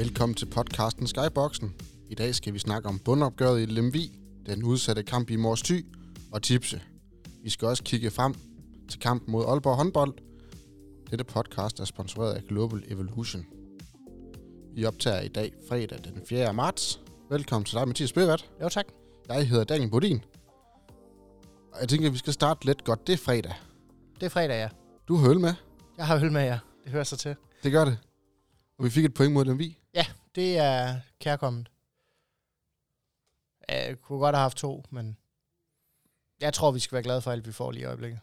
Velkommen til podcasten Skyboxen. I dag skal vi snakke om bundopgøret i Lemvi, den udsatte kamp i Mors Thy og tipse. Vi skal også kigge frem til kampen mod Aalborg håndbold. Dette podcast er sponsoreret af Global Evolution. Vi optager i dag fredag den 4. marts. Velkommen til dig, Mathias Bøvat. Jo, tak. Jeg hedder Daniel Bodin. Og jeg tænker, at vi skal starte lidt godt. Det er fredag. Det er fredag, ja. Du har øl med. Jeg har øl med jer. Det hører sig til. Det gør det. Og vi fik et point mod Lemvi. Det er kærkommet. Jeg kunne godt have haft to, men jeg tror, vi skal være glade for alt, vi får lige i øjeblikket.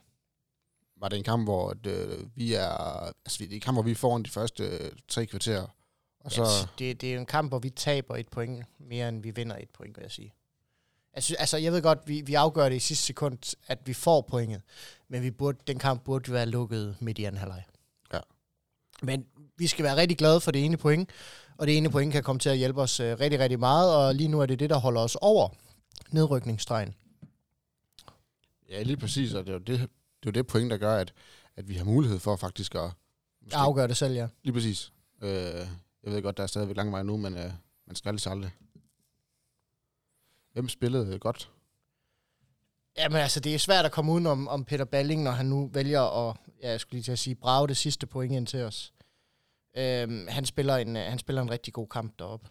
Var det en kamp, hvor øh, vi er... Altså, det er en kamp, hvor vi foran de første øh, tre kvarterer. Og så... Ja, det, det er en kamp, hvor vi taber et point mere, end vi vinder et point, vil jeg sige. Synes, altså, jeg ved godt, vi, vi afgør det i sidste sekund, at vi får pointet. Men vi burde, den kamp burde være lukket midt i anden halvleg. Ja. Men vi skal være rigtig glade for det ene point. Og det ene point kan komme til at hjælpe os øh, rigtig, rigtig meget. Og lige nu er det det, der holder os over nedrykningsstregen. Ja, lige præcis. Og det er jo det, det, er det point, der gør, at, at vi har mulighed for faktisk at... Jeg afgør det selv, ja. Lige præcis. Øh, jeg ved godt, der er stadigvæk lang vej nu, men øh, man skal aldrig aldrig. Hvem spillede godt? Jamen altså, det er svært at komme udenom om Peter Balling, når han nu vælger at, ja, jeg skulle lige til at sige, brage det sidste point ind til os. Øhm, han, spiller en, han spiller en rigtig god kamp deroppe.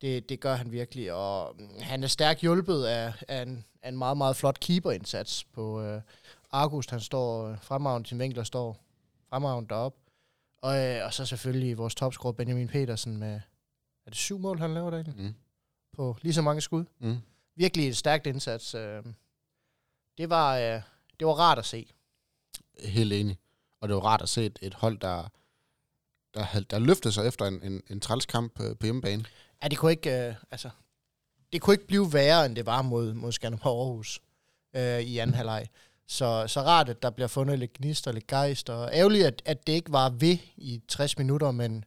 Det, det gør han virkelig, og mm, han er stærkt hjulpet af, af, en, af en meget, meget flot keeperindsats på øh, August. Han står øh, fremragende, sin vinkler står fremragende deroppe. Og, øh, og så selvfølgelig vores topscorer Benjamin Petersen med, er det syv mål, han laver derinde? Mm. På lige så mange skud. Mm. Virkelig et stærkt indsats. Øh, det var, øh, det var rart at se. Helt enig. Og det var rart at se et, et hold, der, der, havde, der løftede sig efter en, en, en trælskamp øh, på hjemmebane. Ja, det kunne ikke, øh, altså, det kunne ikke blive værre, end det var mod, mod Skanderborg Aarhus øh, i anden halvleg. Så, så rart, at der bliver fundet lidt gnist og lidt gejst, og ærgerligt, at, at det ikke var ved i 60 minutter, men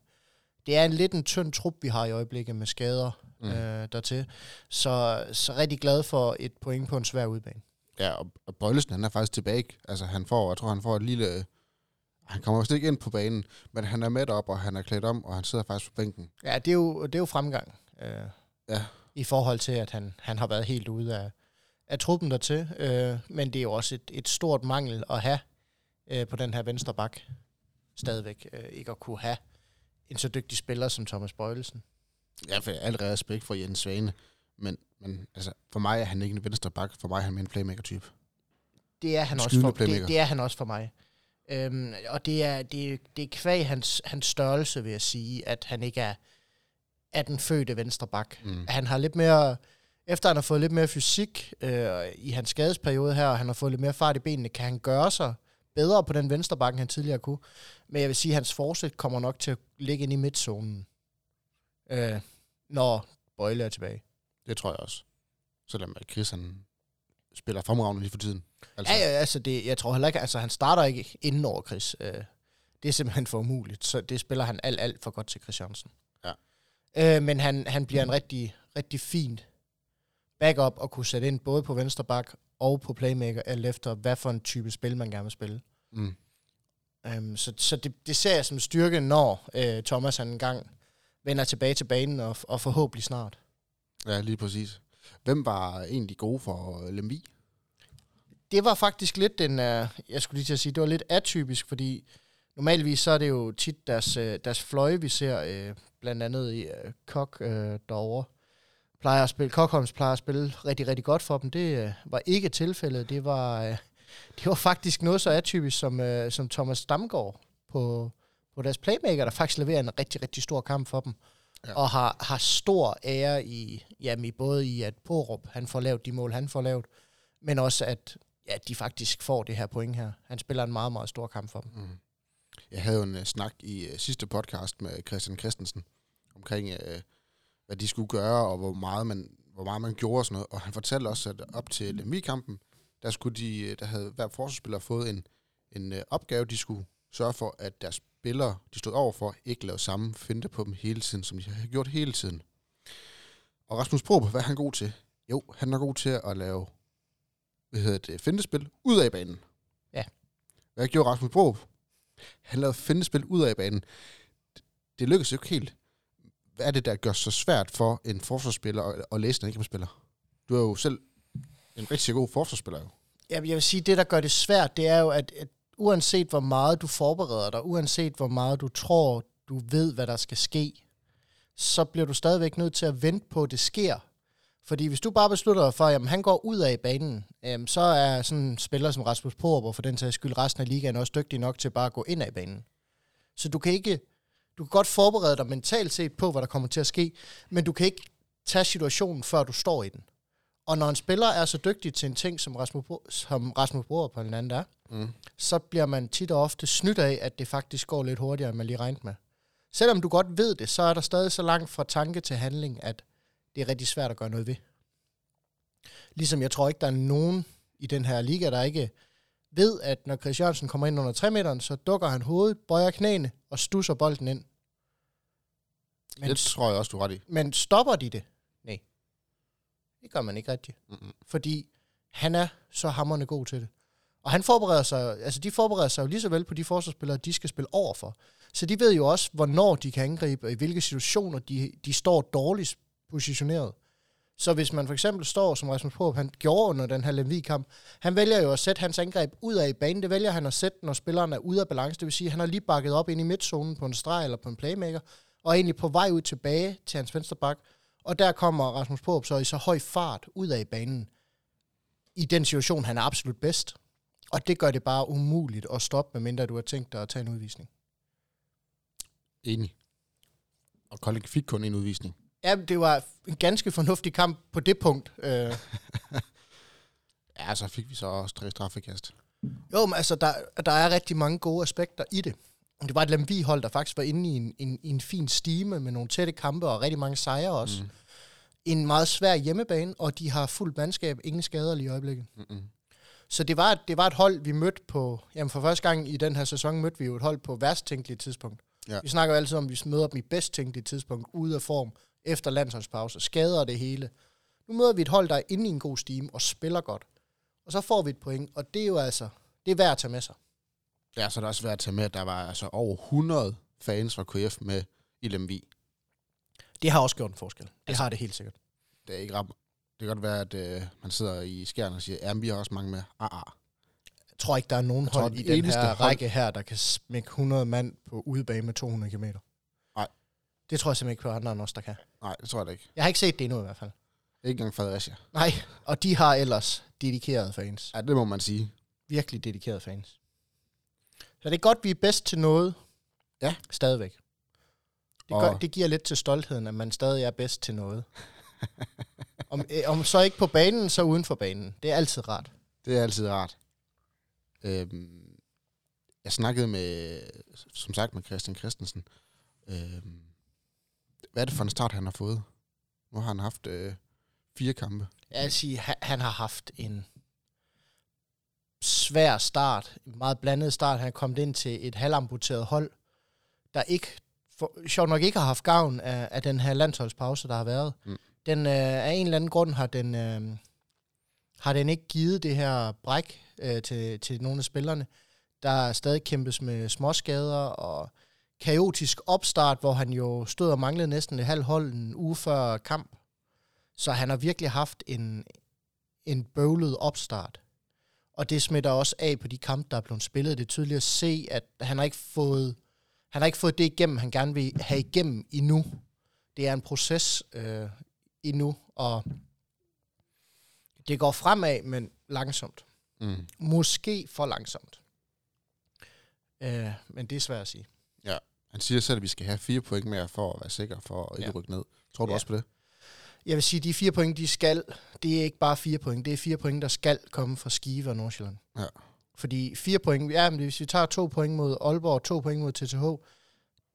det er en lidt en tynd trup, vi har i øjeblikket med skader mm. øh, dertil. Så, så rigtig glad for et point på en svær udbane. Ja, og, og Bøjlesen, han er faktisk tilbage. Altså, han får, jeg tror, han får et lille... Han kommer vist ikke ind på banen, men han er med op, og han er klædt om, og han sidder faktisk på bænken. Ja, det er jo, det er jo fremgang. Øh, Ja. I forhold til, at han, han har været helt ude af, af truppen dertil. Øh, men det er jo også et, et stort mangel at have øh, på den her venstre bak. Stadigvæk øh, ikke at kunne have en så dygtig spiller som Thomas Bøjelsen. Ja, for al respekt for Jens Svane, men, men altså, for mig er han ikke en venstre bak, for mig er han en playmaker-type. Det er han, også for, playmaker. det, det er han også for mig. Øhm, og det er, det, det er kvæg hans, hans størrelse, vil jeg sige, at han ikke er, er den fødte venstre bak. Mm. Han har lidt mere, efter han har fået lidt mere fysik øh, i hans skadesperiode her, og han har fået lidt mere fart i benene, kan han gøre sig bedre på den venstre bak, end han tidligere kunne. Men jeg vil sige, at hans forsæt kommer nok til at ligge ind i midtzonen, øh, når Bøjle er tilbage. Det tror jeg også. Selvom Chris, han spiller fremragende lige for tiden. Altså, Ja, ja, altså det, jeg tror heller ikke, altså han starter ikke inden over Chris. Øh, det er simpelthen for umuligt, så det spiller han alt, alt for godt til Chris Jørgensen. Ja. Øh, men han, han bliver en rigtig, rigtig fin backup at kunne sætte ind både på venstre bak og på playmaker, alt efter hvad for en type spil, man gerne vil spille. Mm. Um, så så det, det ser jeg som styrke, når øh, Thomas han engang vender tilbage til banen, og, og forhåbentlig snart. Ja, lige præcis. Hvem var egentlig gode for Lemvi? det var faktisk lidt den, øh, jeg skulle lige til at sige, det var lidt atypisk, fordi normalvis så er det jo tit deres, øh, deres fløje, vi ser, øh, blandt andet i Kok derovre, plejer at spille, Kokholms plejer at spille rigtig, rigtig godt for dem. Det var ikke tilfældet. Det var, det var faktisk noget så atypisk som, som Thomas Damgaard på, på deres playmaker, der faktisk leverer en rigtig, rigtig stor kamp for dem. Ja. Og har, har stor ære i, jamen, i både i, at Porup, han får lavet de mål, han får lavet, men også at ja, de faktisk får det her point her. Han spiller en meget, meget stor kamp for dem. Mm. Jeg havde jo en uh, snak i uh, sidste podcast med Christian Christensen omkring, uh, hvad de skulle gøre, og hvor meget man, hvor meget man gjorde og sådan noget. Og han fortalte også, at op til Lemvi-kampen, der, skulle de, der havde hver forsvarsspiller fået en, en uh, opgave, de skulle sørge for, at deres spillere, de stod overfor, ikke lavede samme finte på dem hele tiden, som de har gjort hele tiden. Og Rasmus Probe, hvad er han god til? Jo, han er god til at lave hvad hedder det, fintespil ud af banen. Ja. Hvad gjorde Rasmus Probe? Han lavede fintespil ud af banen. Det, det lykkedes jo ikke helt. hvad er det, der gør så svært for en forsvarsspiller at, at læse en angrebsspiller? Du er jo selv en rigtig god forsvarsspiller. Jo. Jeg, jeg vil sige, det der gør det svært, det er jo, at, at uanset hvor meget du forbereder dig, uanset hvor meget du tror, du ved, hvad der skal ske, så bliver du stadigvæk nødt til at vente på, at det sker. Fordi hvis du bare beslutter dig for, at han går ud af banen, øhm, så er sådan en spiller som Rasmus Porup, og for den sags skyld resten af ligaen også dygtig nok til bare at gå ind af banen. Så du kan ikke, du kan godt forberede dig mentalt set på, hvad der kommer til at ske, men du kan ikke tage situationen, før du står i den. Og når en spiller er så dygtig til en ting, som Rasmus, som Rasmus Porup på den anden er, mm. så bliver man tit og ofte snydt af, at det faktisk går lidt hurtigere, end man lige regnede med. Selvom du godt ved det, så er der stadig så langt fra tanke til handling, at det er rigtig svært at gøre noget ved. Ligesom jeg tror ikke, der er nogen i den her liga, der ikke ved, at når Chris Jørgensen kommer ind under 3 meteren, så dukker han hovedet, bøjer knæene og stusser bolden ind. Men, det tror jeg også, du er ret i. Men stopper de det? Det gør man ikke rigtigt. Mm-hmm. Fordi han er så hammerne god til det. Og han forbereder sig, altså de forbereder sig jo lige så vel på de forsvarsspillere, de skal spille over for. Så de ved jo også, hvornår de kan angribe, og i hvilke situationer de, de står dårligst positioneret. Så hvis man for eksempel står, som Rasmus Poop, han gjorde under den her Lemvig-kamp, han vælger jo at sætte hans angreb ud af i banen. Det vælger han at sætte, når spilleren er ude af balance. Det vil sige, at han har lige bakket op ind i midtzonen på en streg eller på en playmaker, og er egentlig på vej ud tilbage til hans venstre bak. Og der kommer Rasmus Poop så i så høj fart ud af banen, i den situation, han er absolut bedst. Og det gør det bare umuligt at stoppe, medmindre du har tænkt dig at tage en udvisning. Enig. Og Kolding fik kun en udvisning. Ja, det var en ganske fornuftig kamp på det punkt. Øh. ja, så fik vi så også tre straffekast. Jo, men altså, der, der er rigtig mange gode aspekter i det. Det var et Lemvi-hold, der faktisk var inde i en, en, en fin stime med nogle tætte kampe og rigtig mange sejre også. Mm. En meget svær hjemmebane, og de har fuldt mandskab, ingen skader lige i øjeblikket. Mm-mm. Så det var, det var et hold, vi mødte på... Jamen for første gang i den her sæson mødte vi jo et hold på værst tænkelige tidspunkt. Ja. Vi snakker jo altid om, at vi møder dem i bedst tænkelige tidspunkt, ude af form, efter landsholdspause, skader det hele. Nu møder vi et hold, der er inde i en god stime og spiller godt. Og så får vi et point, og det er jo altså, det er værd at tage med sig. Ja, så er det også værd at tage med, at der var altså over 100 fans fra KF med i Lemvi. Det har også gjort en forskel. Det altså, har det helt sikkert. Det er ikke ret. Det kan godt være, at øh, man sidder i skærne og siger, at vi har også mange med. Ah, ah. Jeg tror ikke, der er nogen hold i den her hold... række her, der kan smække 100 mand på udebane med 200 km. Nej. Det tror jeg simpelthen ikke på andre end os, der kan. Nej, det tror jeg da ikke. Jeg har ikke set det endnu i hvert fald. Ikke engang Fredericia. Nej, og de har ellers dedikerede fans. Ja, det må man sige. Virkelig dedikerede fans. Så det er godt, vi er bedst til noget. Ja. Stadigvæk. Det, og... gør, det giver lidt til stoltheden, at man stadig er bedst til noget. om, øh, om så ikke på banen, så uden for banen. Det er altid rart. Det er altid rart. Øhm, jeg snakkede med, som sagt, med Christian Christensen. Øhm, hvad er det for en start, han har fået? Nu har han haft øh, fire kampe. Jeg vil sige, han, han har haft en svær start, en meget blandet start. Han kommet ind til et halvamputeret hold, der ikke, for, sjovt nok ikke har haft gavn af, af den her landsholdspause, der har været. Mm. Den, øh, af en eller anden grund har den, øh, har den ikke givet det her bræk øh, til, til nogle af spillerne. Der stadig kæmpes med småskader og kaotisk opstart, hvor han jo stod og manglede næsten et halvt hold en uge før kamp. Så han har virkelig haft en, en bøvlet opstart. Og det smitter også af på de kampe, der er blevet spillet. Det er tydeligt at se, at han har ikke fået, han har ikke fået det igennem, han gerne vil have igennem endnu. Det er en proces øh, endnu, og det går fremad, men langsomt. Mm. Måske for langsomt. Øh, men det er svært at sige. Ja, han siger selv, at vi skal have fire point mere for at være sikker for at ikke ja. rykke ned. Tror du ja. også på det? Jeg vil sige, at de fire point, de skal, det er ikke bare fire point, det er fire point, der skal komme fra Skive og Nordsjælland. Ja. Fordi fire point, ja, men hvis vi tager to point mod Aalborg og to point mod TTH,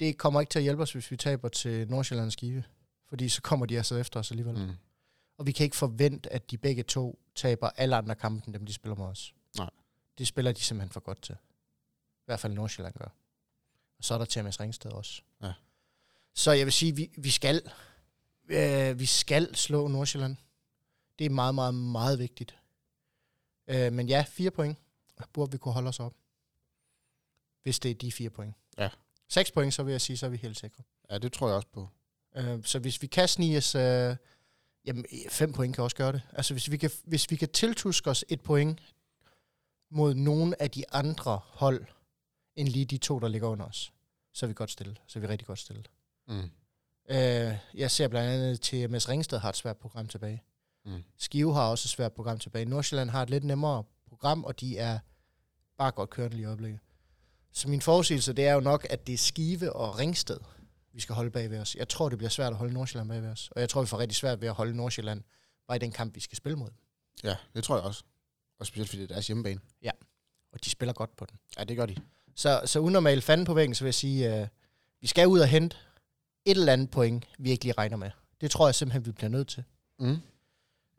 det kommer ikke til at hjælpe os, hvis vi taber til Nordsjælland og Skive. Fordi så kommer de altså efter os alligevel. Mm. Og vi kan ikke forvente, at de begge to taber alle andre kampe, end dem de spiller mod os. Nej. Det spiller de simpelthen for godt til. I hvert fald Nordsjælland gør. Og så er der Thomas Ringsted også. Ja. Så jeg vil sige, vi, vi skal øh, vi skal slå Nordsjælland. Det er meget, meget, meget vigtigt. Øh, men ja, fire point burde vi kunne holde os op. Hvis det er de fire point. Ja. Seks point, så vil jeg sige, så er vi helt sikre. Ja, det tror jeg også på. Øh, så hvis vi kan snige os... Øh, jamen, fem point kan også gøre det. Altså, hvis vi kan, hvis vi kan tiltuske os et point mod nogle af de andre hold, end lige de to, der ligger under os, så er vi godt stillet. Så er vi rigtig godt stillet. Mm. Øh, jeg ser blandt andet til MS Ringsted har et svært program tilbage. Mm. Skive har også et svært program tilbage. Nordsjælland har et lidt nemmere program, og de er bare godt kørende lige i øjeblikket. Så min forudsigelse, det er jo nok, at det er Skive og Ringsted, vi skal holde bag ved os. Jeg tror, det bliver svært at holde Nordsjælland bag ved os. Og jeg tror, vi får rigtig svært ved at holde Nordsjælland bare i den kamp, vi skal spille mod. Ja, det tror jeg også. Og specielt fordi det er deres hjemmebane. Og de spiller godt på den. Ja, det gør de. Så, så unormalt fanden på væggen, så vil jeg sige, øh, vi skal ud og hente et eller andet point, vi ikke lige regner med. Det tror jeg simpelthen, vi bliver nødt til. Mm.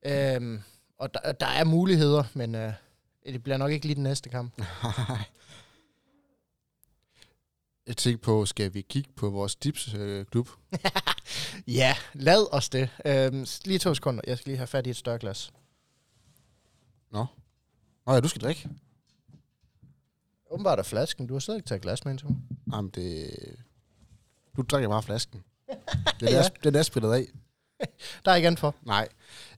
Øhm, og der, der er muligheder, men øh, det bliver nok ikke lige den næste kamp. Jeg tænker på, skal vi kigge på vores dips-klub? Ja, lad os det. Øhm, lige to sekunder. Jeg skal lige have fat i et større glas. Nå ja, du skal drikke. Åbenbart er flasken. Du har stadig ikke taget glas med ind til mig. Jamen, det... Du drikker bare flasken. Den er, Ja. ja. den er spillet af. Der er ikke andet for. Nej.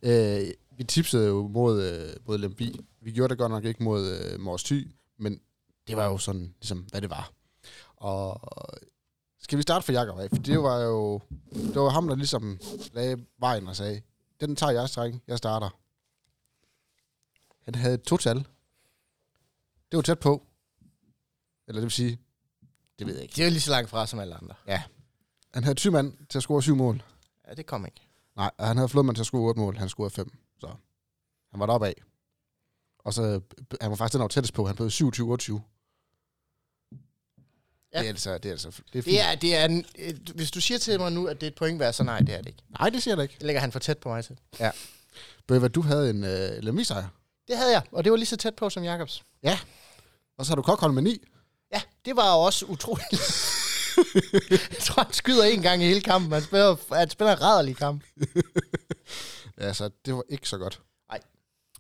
Øh, vi tipsede jo mod, øh, mod Lemby. Vi gjorde det godt nok ikke mod øh, Mors Thy, men det var jo sådan, ligesom, hvad det var. Og skal vi starte fra Jakob af? For det var jo det var ham, der ligesom lagde vejen og sagde, den tager jeg, dreng. Jeg starter. Han havde to tal. Det var tæt på. Eller det vil sige, det ved jeg ikke. Det er jo lige så langt fra som alle andre. Han havde 20 mand til at score syv mål. Ja, det kom ikke. Nej, og han havde flået mand til at score 8 mål. Han scorede 5. Så han var deroppe af. Og så, han var faktisk den, der var tættest på. Han blev 27-28. Ja. Det er altså, det er altså, det er fint. Det er, det er en, hvis du siger til mig nu, at det er et point værd, så nej, det er det ikke. Nej, det siger jeg da ikke. Det ligger han for tæt på mig til. Ved hvad, du havde en øh, Lemmy-sejr. Det havde jeg, og det var lige så tæt på som Jakobs. Og så har du Kokholm med 9. Ja, det var også utroligt. jeg tror, han skyder en gang i hele kampen. Han spiller, han spiller rædderlig kamp. Ja, så det var ikke så godt. Nej.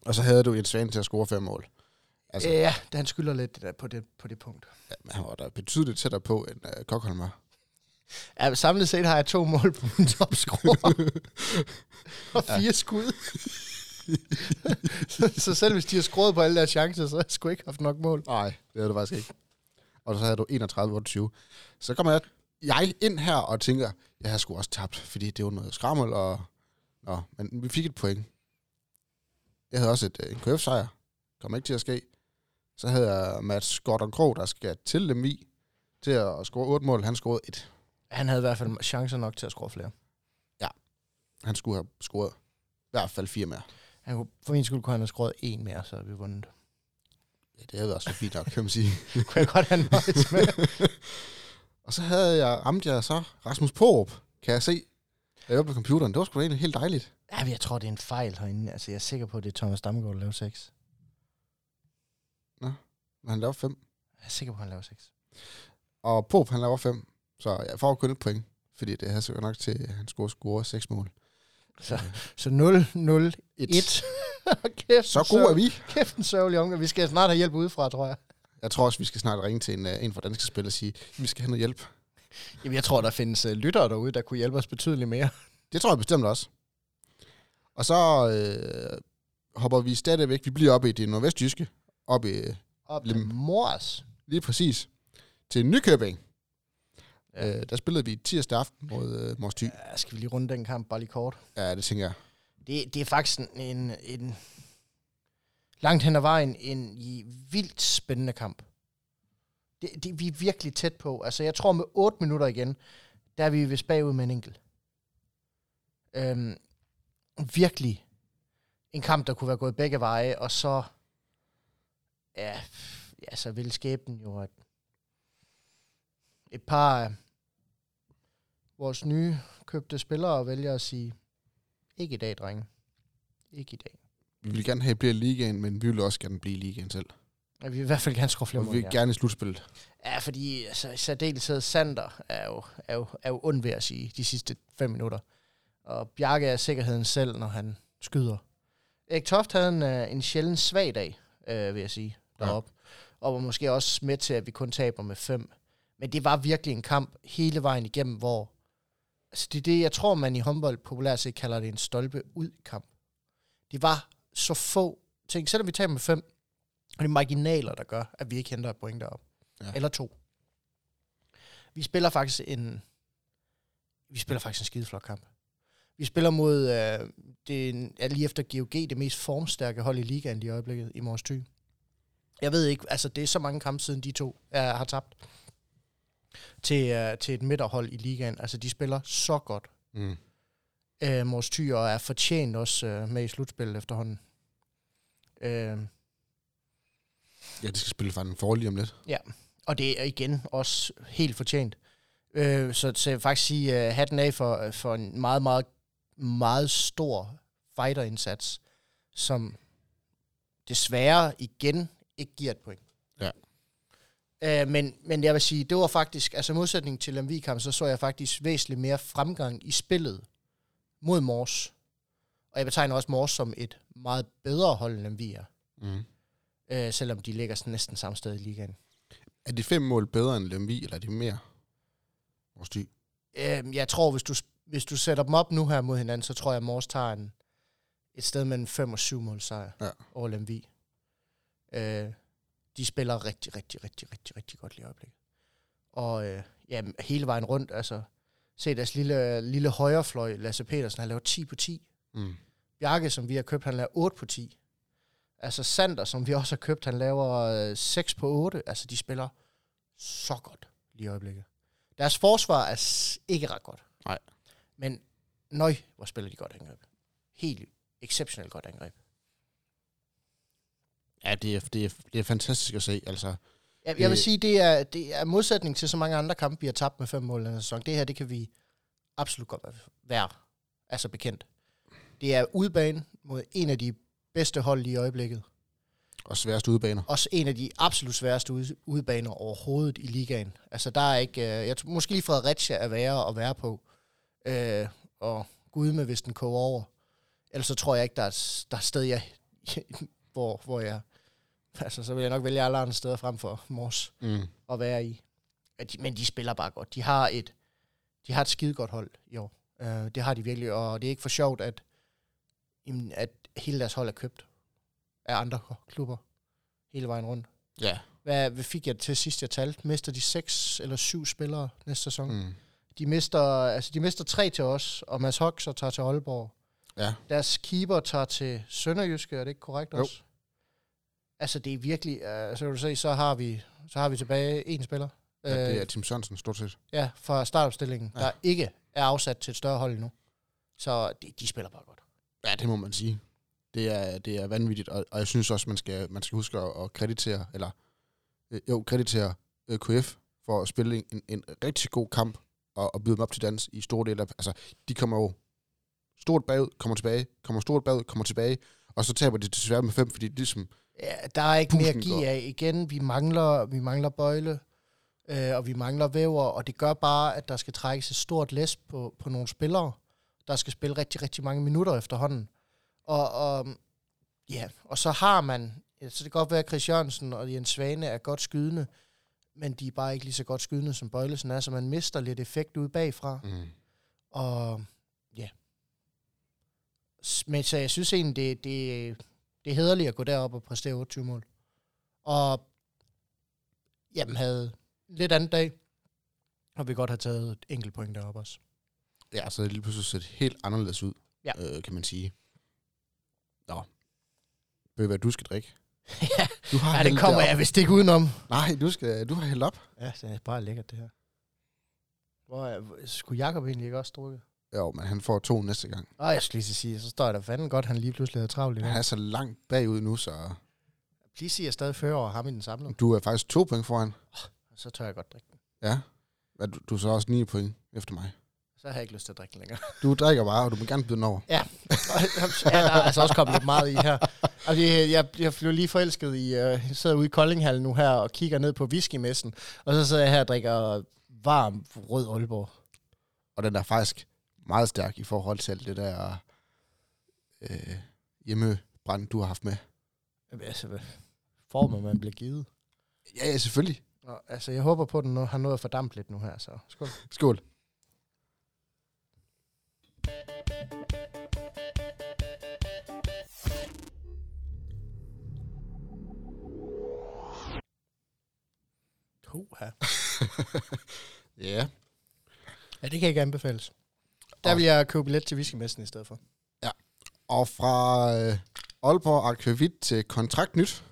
Og så havde du en svane til at score 5 mål. Altså, Altså. Ja, det, han skylder lidt der, på, det, på det punkt. ja, han var da betydeligt tættere på, end øh, Kokholm var. Ja, samlet set har jeg to mål på min topscorer. og fire ja. skud. så, så selv hvis de har skruet på alle deres chancer, så har jeg sgu ikke haft nok mål. Nej, det havde du faktisk ikke. Og så havde du 31-28. Så kommer jeg, jeg ind her og tænker, jeg har sgu også tabt, fordi det var noget skrammel, og, nå, men vi fik et point. Jeg havde også et, øh, en KF-sejr. Kom ikke til at ske. Så havde jeg Mats Gordon Krog, der skal til dem i, til at score 8 mål. Han scorede et. Han havde i hvert fald chancer nok til at score flere. Han skulle have scoret i hvert fald fire mere. Han kunne, for min skyld kunne han have scoret en mere, så havde vi vundet. Ja, det havde også været fint nok, kan man sige. Kunne jeg godt have nøjes med. og så havde jeg, ramte jeg så Rasmus Porup, kan jeg se. Jeg åbnede computeren. Det var sgu da egentlig helt dejligt. Ja, men jeg tror, det er en fejl herinde. Altså, jeg er sikker på, at det er Thomas Damgaard, der laver 6. Men han lavede fem. Jeg er sikker på, at han laver 6. Og Porup, han laver fem. Så jeg får kun et point. Fordi det havde sikkert nok til, at han skulle score seks mål. Så, så 0, 0, 1. kæft, Så gode er vi. Kæft en sørgelig omgang. Vi skal snart have hjælp udefra, tror jeg. Jeg tror også, vi skal snart ringe til en, øh, en fra Danske Spil og sige, at vi skal have noget hjælp. Jamen, jeg tror, der findes uh, lyttere derude, der kunne hjælpe os betydeligt mere. Det tror jeg bestemt også. Og så øh, hopper vi stadigvæk, vi bliver oppe i det nordvestjyske, oppe i, Op Lim- Mors. lige præcis, til Nykøbing. Ja. Øh, der spillede vi tirsdag aften mod øh, Mors Thy. Ja, skal vi lige runde den kamp bare lige kort? Ja, det tænker jeg. Det, det er faktisk en, en, en langt hen ad vejen en i vildt spændende kamp. Det, det, vi er virkelig tæt på. Altså, jeg tror med 8 minutter igen, der er vi vist bagud med en enkelt. Øhm, virkelig en kamp, der kunne være gået begge veje, og så ja, ja så ville skæbnen jo, at et par af vores nye købte spillere vælger at sige, ikke i dag, drenge. Ikke i dag. Vi vil gerne have, at det bliver i ligaen, men vi vil også gerne blive i ligaen selv. Ja, vi vil i hvert fald gerne skrue flere Og vi vil gerne i slutspillet. Ja, fordi altså, i særdeleshed Sander er jo, er, jo, er jo ond ved at sige de sidste fem minutter. Og Bjarke er sikkerheden selv, når han skyder. Erik Toft havde en, øh, en sjælden svag dag, øh, vil jeg sige, deroppe. Ja. Og var måske også med til, at vi kun taber med fem. Men det var virkelig en kamp hele vejen igennem, hvor Altså, det er det, jeg tror, man i håndbold populært set kalder det en stolpe ud kamp. Det var så få ting. Selvom vi tager med fem, og det er marginaler, der gør, at vi ikke henter et point derop. Ja. Eller to. Vi spiller faktisk en... Vi spiller faktisk en skideflot kamp. Vi spiller mod øh, det er lige efter GOG det mest formstærke hold i ligaen i øjeblikket i Mors Thy. Jeg ved ikke, altså det er så mange kampe siden de to øh, har tabt til, øh, til et midterhold i ligaen. Altså de spiller så godt. Mm. Øh, Mors og er fortjent også øh, med i slutspillet efterhånden. Øh, Ja, de skal spille for en forlig om lidt. Og det er igen også helt fortjent. Øh, så, så jeg vil faktisk sige uh, hatten af for, for en meget, meget, meget stor fighterindsats, som desværre igen ikke giver et point. Ja. Øh, men, men jeg vil sige, det var faktisk, altså i modsætning til Lemvig kamp, så så jeg faktisk væsentligt mere fremgang i spillet mod Mors. Og jeg betegner også Mors som et meget bedre hold, end Lemvig er. Mm. Øh, selvom de ligger sådan næsten samme sted i ligaen. Er de fem mål bedre end Lemvi, eller er de mere? Vores dy. Øhm, jeg tror, hvis du, hvis du sætter dem op nu her mod hinanden, så tror jeg, at Mors tager en, et sted mellem 5 og 7 mål sejr Ja. over Lemvi. Øh, de spiller rigtig, rigtig, rigtig, rigtig, rigtig godt lige i øjeblikket. Og øh, ja, hele vejen rundt, altså, se deres lille, lille højrefløj, Lasse Petersen, han laver 10 på 10. Mm. Bjarke, som vi har købt, han laver 8 på 10. Altså Sander, som vi også har købt, han laver øh, 6 på 8. Altså, de spiller så godt lige i øjeblikket. Deres forsvar er ikke ret godt. Nej. Men nøj, hvor spiller de godt angreb. Helt exceptionelt godt angreb. Ja, det er, det, er, det er fantastisk at se. Altså, Jeg, jeg vil sige, det er, det er modsætning til så mange andre kampe, vi har tabt med fem mål i den sæson. Det her, det kan vi absolut godt være- altså bekendt. Det er udbane mod en af de bedste hold i øjeblikket. og sværeste udbaner. også en af de absolut sværeste ude, udebaner overhovedet i ligaen. Altså, der er ikke... Øh, jeg tror, måske lige Fredericia er værre at være på. Øh, og gud med, hvis den koger over. Ellers så tror jeg ikke, der er, der er sted, jeg, hvor, hvor jeg... Altså, så vil jeg nok vælge alle andre steder frem for Mors Mm. at være i. Men de spiller bare godt. De har et, de har et skide godt hold i år. Uh, det har de virkelig, og det er ikke for sjovt, at, jamen, at hele deres hold er købt af andre klubber hele vejen rundt. Ja. Hvad, hvad fik jeg til sidst, jeg talte? Mister de seks eller syv spillere næste sæson? Mm. De, mister, altså, de mister tre til os, og Mads Hoxer tager til Aalborg. Ja. Deres keeper tager til Sønderjyske, er det ikke korrekt Jo. Altså, det er virkelig... Uh, så kan du se, så har vi, så har vi tilbage en spiller. ja, det Øh, er Tim Sørensen, stort set. Ja, fra startopstillingen, Ja. der ikke er afsat til et større hold endnu. Så de, de spiller bare godt. Ja, det må man sige. Det er, det er vanvittigt, og, og jeg synes også, man skal, man skal huske at, at kreditere, eller øh, jo, kreditere øh, KF for at spille en, en rigtig god kamp og, og byde dem op til dans i store dele af... Altså, de kommer jo stort bagud, kommer tilbage, kommer stort bagud, kommer tilbage, og så taber de desværre med fem, fordi det er ligesom... Ja, der er ikke mere at give går. af. Igen, vi mangler, vi mangler bøjle, øh, og vi mangler væver, og det gør bare, at der skal trækkes et stort læs på, på nogle spillere, der skal spille rigtig, rigtig mange minutter efterhånden. Og, og ja, og så har man, ja, så det kan godt være, at Chris Jørgensen og Jens Svane er godt skydende, men de er bare ikke lige så godt skydende, som Bøjlesen er, så man mister lidt effekt ud bagfra. Mm. Og ja. Men så jeg synes egentlig, det, det, det er hederligt at gå derop og præstere 28 mål. Og jamen, havde en lidt anden dag, og vi godt have taget et enkelt point deroppe også. Ja, så er det lige pludselig set helt anderledes ud, Ja. øh, kan man sige. Nå. Ved du, hvad du skal drikke? ja, Du har hældt det kommer op. jeg vist ikke udenom. Nej, du, skal, du har hældt op. Ja, det er bare lækkert, det her. Hvor er, hvor- skulle Jacob egentlig ikke også drukke? Jo, men han får to næste gang. Åh, jeg skulle lige sige, så står der fanden godt, han lige pludselig havde travlt i Han dag. er så langt bagud nu, så Please siger stadig 40 over ham i den samlede. du er faktisk to point foran. Så tør jeg godt drikke den. Ja. Men du, du er så også ni point efter mig. Så har jeg ikke lyst til at drikke den længere. Du drikker bare, og du må gerne byde den over. ja, der er altså også kommet lidt meget i her. Altså, jeg, jeg, jeg blev lige forelsket i, uh, jeg sidder ude i Koldinghallen nu her og kigger ned på whiskymessen, og så sidder jeg her og drikker varm rød Aalborg. Og den er faktisk meget stærk i forhold til det der øh, hjemmebrand, du har haft med. Jamen, altså, hvad former man bliver givet? Ja, ja, selvfølgelig. Nå, altså, jeg håber på, at den har noget at fordampe lidt nu her, så skål. Skål. Uha. ja. Ja, det kan ikke anbefales. Der Og- vil jeg købe billet til whiskymessen i stedet for. Og fra øh, Aalborg Akvavit til Kontrakt Nyt,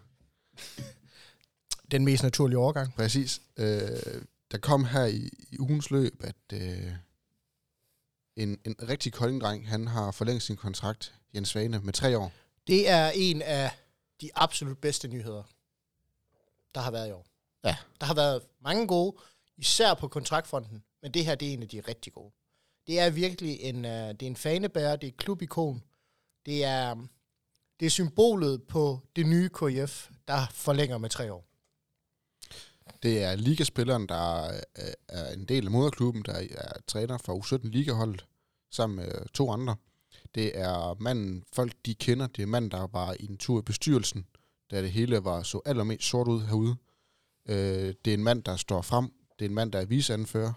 Den mest naturlige overgang. præcis. Øh, der kom her i, i ugens løb, at øh, en, en rigtig koldingdreng, han har forlænget sin kontrakt, Jens Svane, med tre år. Det er en af de absolut bedste nyheder, der har været i år. Ja. Der har været mange gode, især på kontraktfronten, men det her det er en af de rigtig gode. Det er virkelig en, uh, det er en fanebærer, det er et klubikon, det er, um, det er symbolet på det nye KIF, der forlænger med tre år. Det er ligaspilleren, der øh, er en del af moderklubben, der er træner for U17 Ligaholdet, sammen med øh, to andre. Det er manden, folk de kender. Det er manden, der var i en tur i bestyrelsen, da det hele var så allermest sort ud herude. Det er en mand, der står frem. Det er en mand, der er viseanfører.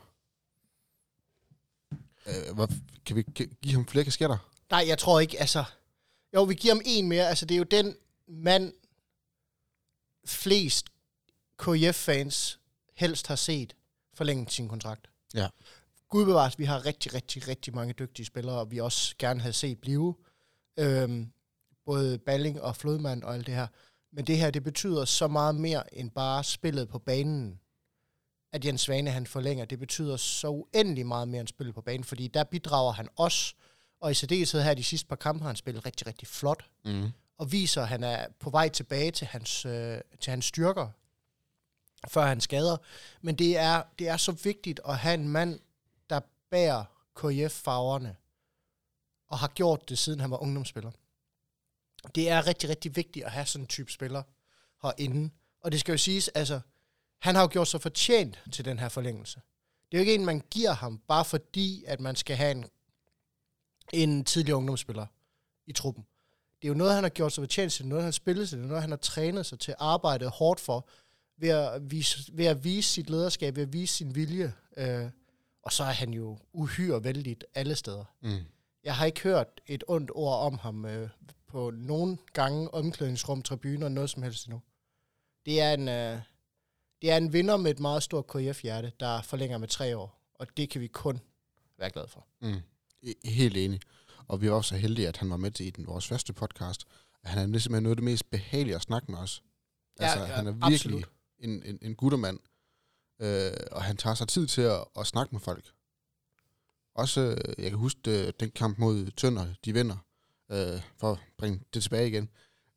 Øh, hvor, kan vi gi- give ham flere kasketter? Nej, jeg tror ikke, altså... Jo, vi giver ham en mere. Altså, det er jo den mand, flest KIF-fans helst har set forlænge sin kontrakt. Ja. Gud bevares, vi har rigtig, rigtig, rigtig mange dygtige spillere, og vi også gerne havde set blive. Øhm, både Balling og Flodmand og alt det her. Men det her, det betyder så meget mere end bare spillet på banen. At Jens Svane, han forlænger, det betyder så uendelig meget mere end spillet på banen, fordi der bidrager han også og i særdeleshed her de sidste par kampe har han spillet rigtig, rigtig flot, Mm. og viser, at han er på vej tilbage til hans, øh, til hans styrker, før han skader. Men det er, det er så vigtigt at have en mand, der bærer KIF-farverne, og har gjort det, siden han var ungdomsspiller. Det er rigtig, rigtig vigtigt at have sådan en type spiller herinde. Og det skal jo siges, altså, han har jo gjort sig fortjent til den her forlængelse. Det er jo ikke en, man giver ham, bare fordi, at man skal have en en tidligere ungdomsspiller i truppen. Det er jo noget, han har gjort sig fortjent til, noget, han har spillet til, noget, han har trænet sig til, arbejdet hårdt for, ved at vise, ved at vise sit lederskab, ved at vise sin vilje. Øh, og så er han jo uhyre vældigt alle steder. Mm. Jeg har ikke hørt et ondt ord om ham øh, på nogen gange omklædningsrum, tribuner, noget som helst endnu. Det er en, øh, det er en vinder med et meget stort KF-hjerte, der forlænger med tre år, og det kan vi kun være glade for. Mm. I- Helt enig. Og vi er også så heldige, at han var med til i den, vores første podcast. At han er simpelthen noget af det mest behagelige at snakke med os. Altså, ja, han er virkelig absolut. en, en, en guttermand. Øh, og han tager sig tid til at, at snakke med folk. Også, øh, jeg kan huske øh, den kamp mod Tønder, de vinder, øh, for at bringe det tilbage igen.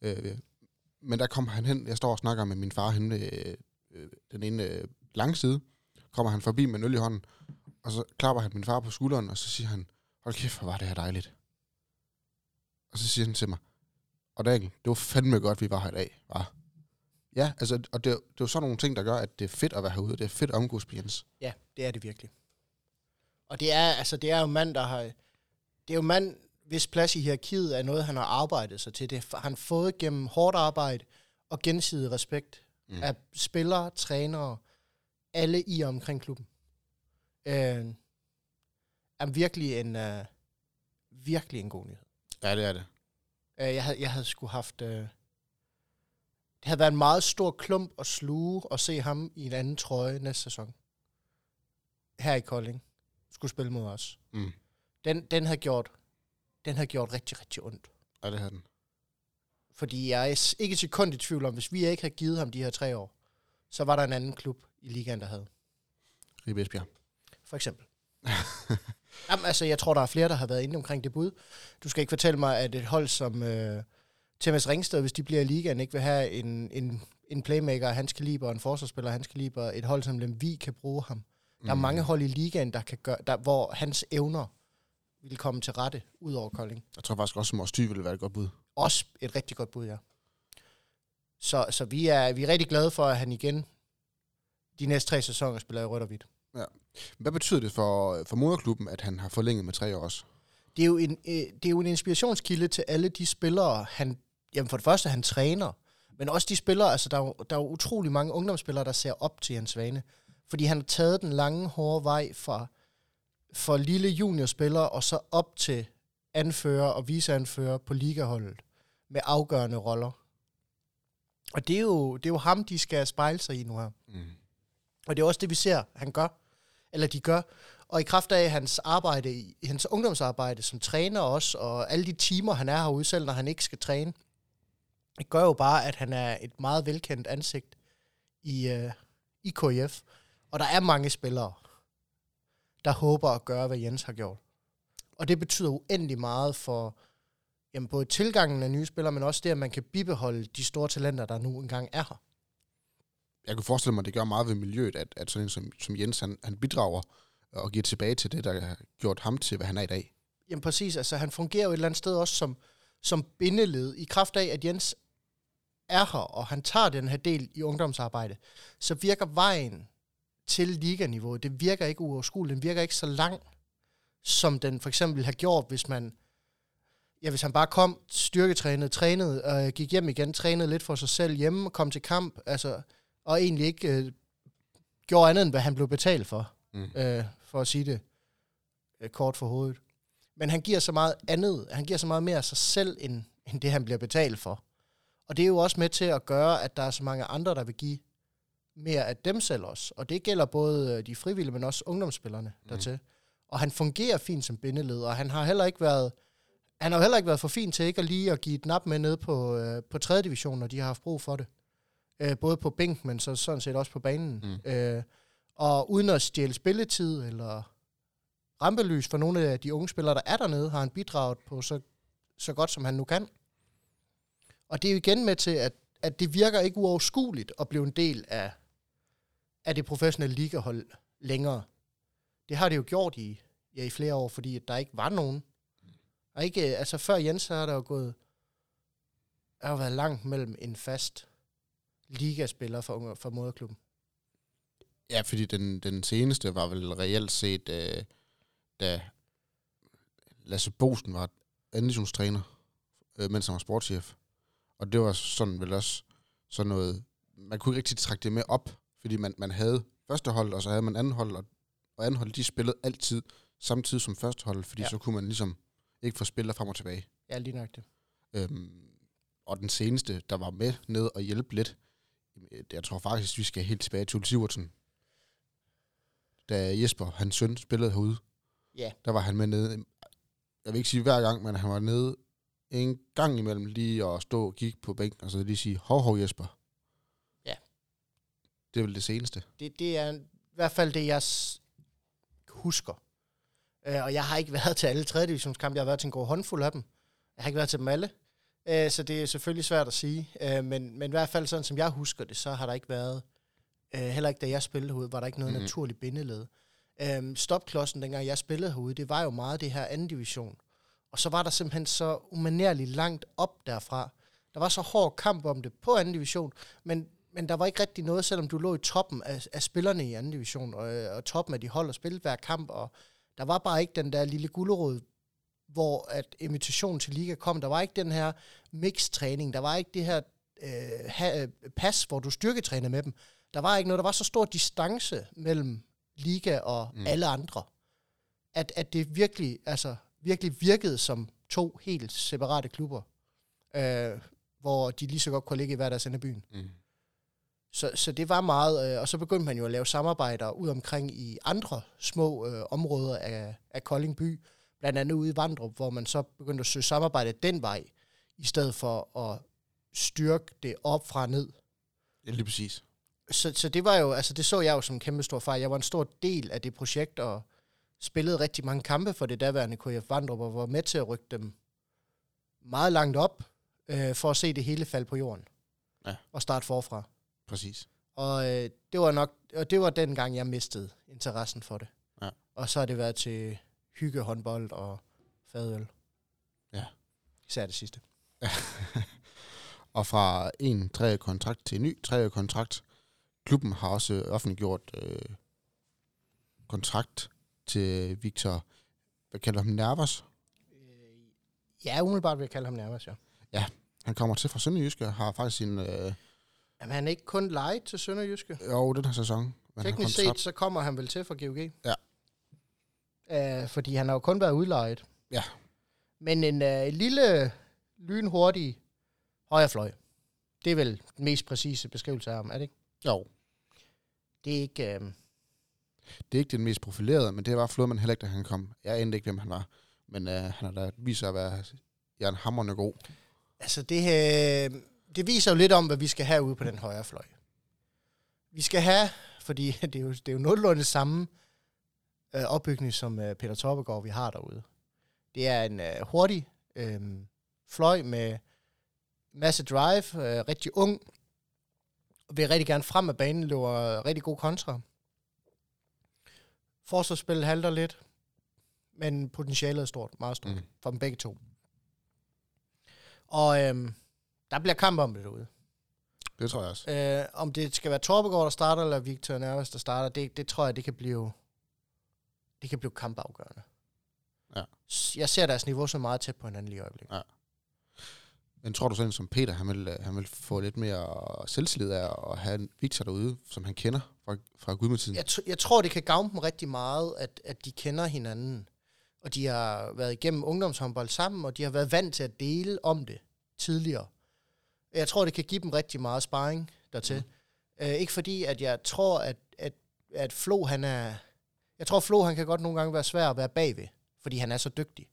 Øh, men der kom han hen, jeg står og snakker med min far hen ved øh, den ene øh, langside, kommer han forbi med en øl i hånden, og så klapper han min far på skulderen, og så siger han, hold kæft, hvor var det her dejligt. Og så siger han til mig, og Daniel, det var fandme godt, vi var her i dag, var. Ja, altså, og det, det er jo sådan nogle ting, der gør, at det er fedt at være herude. Det er fedt at omgås Jens. Ja, det er det virkelig. Og det er, altså, det er jo mand, der har... Det er jo mand, hvis plads i hierarkiet er noget, han har arbejdet sig til. Det har han fået gennem hårdt arbejde og gensidig respekt Mm. af spillere, trænere, alle i og omkring klubben. Øh, er virkelig en, øh, virkelig en god nyhed. Ja, det er det. Øh, jeg, havde, jeg havde sgu haft... Øh, det havde været en meget stor klump at sluge og se ham i en anden trøje næste sæson. Her i Kolding. Skulle spille mod os. Mm. Den, den havde gjort den havde gjort rigtig, rigtig ondt. Ja, det havde den. Fordi jeg er ikke et sekund i tvivl om, hvis vi ikke havde givet ham de her tre år, så var der en anden klub i ligaen, der havde. Ribe Esbjerg. For eksempel. Jamen, altså, jeg tror, der er flere, der har været inde omkring det bud. Du skal ikke fortælle mig, at et hold som øh, Thomas Ringsted, hvis de bliver i ligaen, ikke vil have en, en, en playmaker af hans kaliber, en forsvarsspiller af hans kaliber, et hold som Lemvi kan bruge ham. Der er Mm. mange hold i ligaen, der kan gøre, der, hvor hans evner vil komme til rette, ud over Kolding. Jeg tror faktisk også, at Mors ville være et godt bud. Også et rigtig godt bud, ja. Så, så vi, er, vi er rigtig glade for, at han igen de næste tre sæsoner spiller i rødt og hvidt. Hvad betyder det for, for moderklubben, at han har forlænget med tre år også? Det er, jo en, øh, det er jo en inspirationskilde til alle de spillere, han, jamen for det første, han træner, men også de spillere, altså der er, jo, der er jo utrolig mange ungdomsspillere, der ser op til Jens Svane, fordi han har taget den lange, hårde vej fra, fra lille juniorspiller og så op til anfører og viseanfører på ligaholdet med afgørende roller. Og det er jo, det er jo ham, de skal spejle sig i nu her. Mm. Og det er også det, vi ser, han gør. Eller de gør. Og i kraft af hans arbejde, hans ungdomsarbejde som træner også, og alle de timer, han er herude, selv når han ikke skal træne, det gør jo bare, at han er et meget velkendt ansigt i, uh, i KF. Og der er mange spillere, der håber at gøre, hvad Jens har gjort. Og det betyder uendelig meget for jamen, både tilgangen af nye spillere, men også det, at man kan bibeholde de store talenter, der nu engang er her. Jeg kan forestille mig, at det gør meget ved miljøet, at, at sådan en som, som Jens, han, han bidrager og giver tilbage til det, der har gjort ham til, hvad han er i dag. Jamen præcis, altså han fungerer jo et eller andet sted også som, som bindeled, i kraft af, at Jens er her, og han tager den her del i ungdomsarbejde, så virker vejen til liganiveau, det virker ikke uoverskueligt, den virker ikke så lang, som den for eksempel har gjort, hvis man ja, hvis han bare kom, styrketrænede, trænede, og øh, gik hjem igen, trænede lidt for sig selv hjemme, kom til kamp, altså, og egentlig ikke øh, gjorde andet, end hvad han blev betalt for, mm. øh, for at sige det øh, kort for hovedet. Men han giver så meget andet, han giver så meget mere af sig selv, end, end det han bliver betalt for. Og det er jo også med til at gøre, at der er så mange andre, der vil give mere af dem selv også. Og det gælder både øh, de frivillige, men også ungdomsspillerne mm. dertil. Og han fungerer fint som bindeleder, og han har heller ikke været han har jo heller ikke været for fin til ikke at lige at give et nap med ned på, øh, på 3. division, når de har haft brug for det. Øh, både på bænk, men så sådan set også på banen. Mm. Øh, og uden at stjæle spilletid eller rampelys for nogle af de unge spillere, der er dernede, har han bidraget på så, så godt, som han nu kan. Og det er jo igen med til, at, at det virker ikke uoverskueligt at blive en del af, af det professionelle ligahold længere. Det har det jo gjort i, ja, i flere år, fordi der ikke var nogen, og ikke, altså før Jens, så har der jo gået, der har været langt mellem en fast ligaspiller for, for moderklubben. Ja, fordi den, den seneste var vel reelt set, øh, da Lasse Bosen var anditionstræner, øh, mens han var sportschef. Og det var sådan vel også sådan noget, man kunne ikke rigtig trække det med op, fordi man, man havde første hold, og så havde man anden hold, og, og anden hold, de spillede altid samtidig som første hold, fordi ja. så kunne man ligesom ikke få spillere frem og tilbage. Ja, lige nok det. Øhm, og den seneste, der var med ned og hjælpe lidt, jeg tror faktisk, vi skal helt tilbage til Sivertsen. Da Jesper, hans søn, spillede herude, ja. der var han med nede. Jeg vil ikke sige hver gang, men han var nede en gang imellem lige at stå og kigge på bænken, og så lige sige, hov, hov Jesper. Ja. Det er vel det seneste. Det, det er i hvert fald det, jeg husker Øh, og jeg har ikke været til alle 3. divisionskampe, jeg har været til en god håndfuld af dem. Jeg har ikke været til dem alle. Øh, så det er selvfølgelig svært at sige. Øh, men, men i hvert fald sådan, som jeg husker det, så har der ikke været, øh, heller ikke da jeg spillede herude, var der ikke noget mm-hmm. naturligt bindeled. Øh, stopklodsen, dengang jeg spillede herude, det var jo meget det her anden division. Og så var der simpelthen så umanerligt langt op derfra. Der var så hård kamp om det på anden division, men, men der var ikke rigtig noget, selvom du lå i toppen af, af spillerne i anden division, og, og toppen af de hold og spillede hver kamp, og der var bare ikke den der lille gulderod, hvor at invitationen til liga kom. Der var ikke den her mix-træning. Der var ikke det her øh, ha, øh, pas, hvor du styrketrænede med dem. Der var ikke noget. Der var så stor distance mellem liga og mm. alle andre, at, at det virkelig, altså, virkelig virkede som to helt separate klubber, øh, hvor de lige så godt kunne ligge i hver deres ende af byen. Mm. Så, så det var meget, øh, og så begyndte man jo at lave samarbejder ud omkring i andre små øh, områder af, af Kolding by, blandt andet ude i Vandrup, hvor man så begyndte at søge samarbejde den vej, i stedet for at styrke det op fra ned. Ja, lige præcis. Så, så det var jo, altså det så jeg jo som en kæmpe stor fejl. Jeg var en stor del af det projekt, og spillede rigtig mange kampe for det daværende KF Vandrup, og var med til at rykke dem meget langt op, øh, for at se det hele falde på jorden. Ja. Og starte forfra. Præcis. Og øh, det var nok, og det var den gang, jeg mistede interessen for det. Ja. Og så har det været til hygge, håndbold og fadøl. Ja. Især det sidste. og fra en tredje kontrakt til en ny tredje kontrakt. Klubben har også offentliggjort øh, kontrakt til Victor, hvad kalder ham, Nervas? Øh, ja, umiddelbart vil jeg kalde ham Nervas, ja. Ja, han kommer til fra Sønderjyske, har faktisk sin... Øh, Jamen, han er ikke kun lejet til Sønderjyske? Jo, den her sæson. Men Teknisk set, så kommer han vel til fra GOG? Ja. Uh, fordi han har jo kun været udlejet. Ja. Men en uh, lille, lynhurtig højrefløj. Det er vel den mest præcise beskrivelse af ham, er det ikke? Jo. det er ikke... Øh, Det er ikke den mest profilerede, men det var Flodman heller ikke, da han kom. Jeg anede ikke, hvem han var. Men øh, han har da vist sig at være Jan Hammerne god. altså, det, øh, det viser jo lidt om, hvad vi skal have ude på den højre fløj. Vi skal have, fordi det er jo, det er jo nogenlunde samme øh, opbygning, som øh, Peter Toppegaard, vi har derude. Det er en øh, hurtig øh, fløj med masse drive, øh, rigtig ung, vil rigtig gerne frem af banen, løber rigtig god kontra. Forsvarsspillet halter lidt, men potentialet er stort, meget stort, mm. for dem begge to. Og øhm, der bliver kamp om det derude. Det tror jeg også. Øh, om det skal være Torbegaard, der starter, eller Victor Nerves, der starter, det, det tror jeg, det kan blive, det kan blive kampafgørende. Ja. Jeg ser deres niveau så meget tæt på hinanden lige i øjeblikket. Ja. Men tror du sådan som Peter, han vil, øh, han vil få lidt mere selvtillid af at have en Victor derude, som han kender fra, fra gudmetiden? Jeg, t- jeg tror, det kan gavne dem rigtig meget, at, at de kender hinanden. Og de har været igennem ungdomshåndbold sammen, og de har været vant til at dele om det tidligere. Jeg tror, det kan give dem rigtig meget sparring dertil. Mm. Øh, ikke fordi, at jeg tror, at, at, at Flo, han er... Jeg tror, Flo, han kan godt nogle gange være svær at være bagved, fordi han er så dygtig.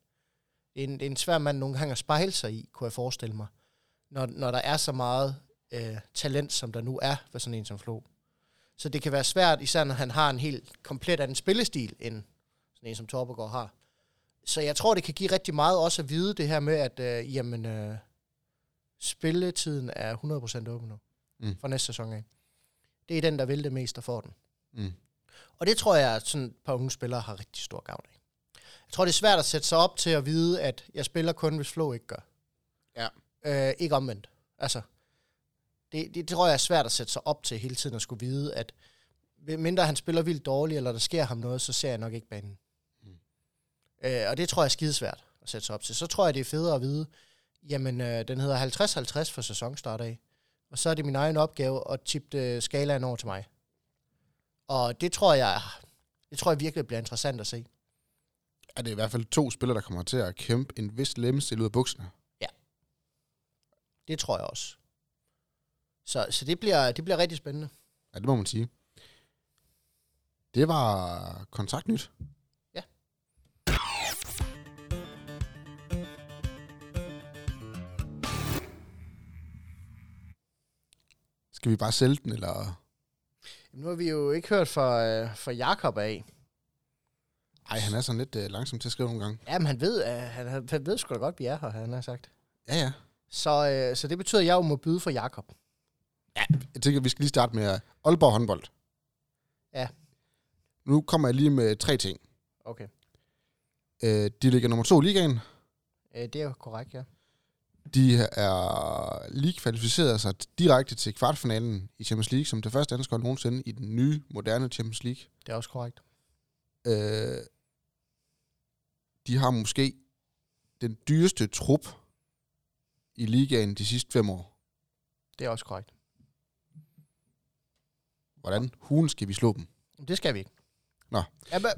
En, en svær mand nogle gange at spejle sig i, kunne jeg forestille mig. Når, når der er så meget øh, talent, som der nu er for sådan en som Flo. Så det kan være svært, især når han har en helt komplet anden spillestil, end sådan en som Torbegaard har. Så jeg tror, det kan give rigtig meget også at vide det her med, at øh, jamen, øh, spilletiden er 100% åben nu. Mm. Fra næste sæson af. Det er den, der vil det mest, der får den. Mm. Og det tror jeg, at sådan et par unge spillere har rigtig stor gavn af. Jeg tror, det er svært at sætte sig op til at vide, at jeg spiller kun, hvis Flo ikke gør. Ja. Øh, ikke omvendt. Altså, det, det tror jeg er svært at sætte sig op til hele tiden at skulle vide, at mindre han spiller vildt dårligt, eller der sker ham noget, så ser jeg nok ikke banen. Mm. Øh, og det tror jeg er skidesvært at sætte sig op til. Så tror jeg, det er federe at vide, jamen, øh, den hedder 50-50 for sæsonstart af. Og så er det min egen opgave at tippe øh, skalaen over til mig. Og det tror jeg, det tror jeg virkelig bliver interessant at se. Er det i hvert fald to spillere, der kommer til at kæmpe en vis lemmestil ud af bukserne? Det tror jeg også. Så, så det, bliver, det bliver rigtig spændende. Ja, det må man sige. Det var kontraktnyt. Skal vi bare sælge den, eller... Jamen, nu har vi jo ikke hørt fra, øh, fra Jakob af. Ej, han er sådan lidt øh, langsom til at skrive nogle gange. Jamen, han ved, øh, han, han ved sgu da godt, vi er her, han har sagt. Ja, ja. Så, øh, så det betyder, at jeg jo må byde for Jakob. Jeg tænker, vi skal lige starte med Aalborg håndbold. Ja. Nu kommer jeg lige med tre ting. Okay. Øh, de ligger nummer to i ligaen. Øh, det er jo korrekt, ja. De er lige kvalificeret sig direkte til kvartfinalen i Champions League, som det første danske hold nogensinde i den nye, moderne Champions League. Det er også korrekt. Øh, de har måske den dyreste trup i ligaen de sidste fem år. Det er også korrekt. Hvordan hulen skal vi slå dem? Det skal vi ikke. Nå. Ja, men,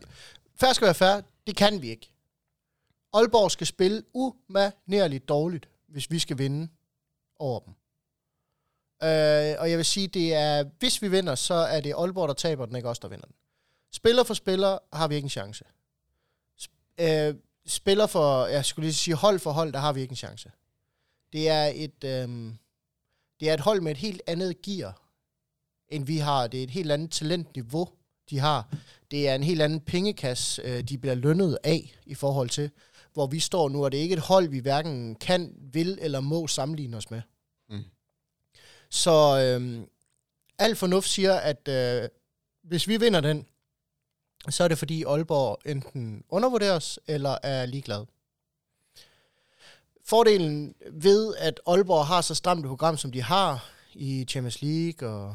først skal være fair, det kan vi ikke. Aalborg skal spille umanerligt dårligt, hvis vi skal vinde over dem. Øh, og jeg vil sige, det er, hvis vi vinder, så er det Aalborg, der taber den, ikke os, der vinder den. Spiller for spiller har vi ikke en chance. Sp- øh, spiller for, jeg skulle lige sige hold for hold, der har vi ikke en chance. Det er et, øh, det er et hold med et helt andet gear, end vi har. Det er et helt andet talentniveau, de har. Det er en helt anden pengekasse, øh, de bliver lønnet af i forhold til, hvor vi står nu, og det er ikke et hold, vi hverken kan, vil eller må sammenligne os med. Mm. Så øh, al fornuft siger, at øh, hvis vi vinder den, så er det fordi Aalborg enten undervurderes eller er ligeglad. Fordelen ved, at Aalborg har så stramt et program, som de har i Champions League og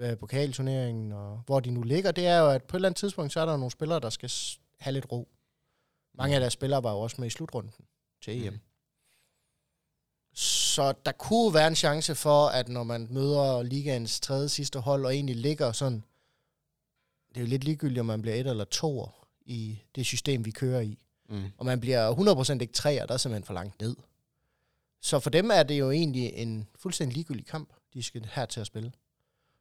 øh, pokalturneringen, og hvor de nu ligger, det er jo, at på et eller andet tidspunkt, så er der nogle spillere, der skal have lidt ro. Mange af deres spillere var jo også med i slutrunden til EM. Mm. Så der kunne være en chance for, at når man møder ligaens tredje sidste hold, og egentlig ligger sådan, det er jo lidt ligegyldigt, om man bliver et eller to i det system, vi kører i. Mm. Og man bliver 100% ikke træer, der er simpelthen for langt ned. Så for dem er det jo egentlig en fuldstændig ligegyldig kamp, de skal her til at spille.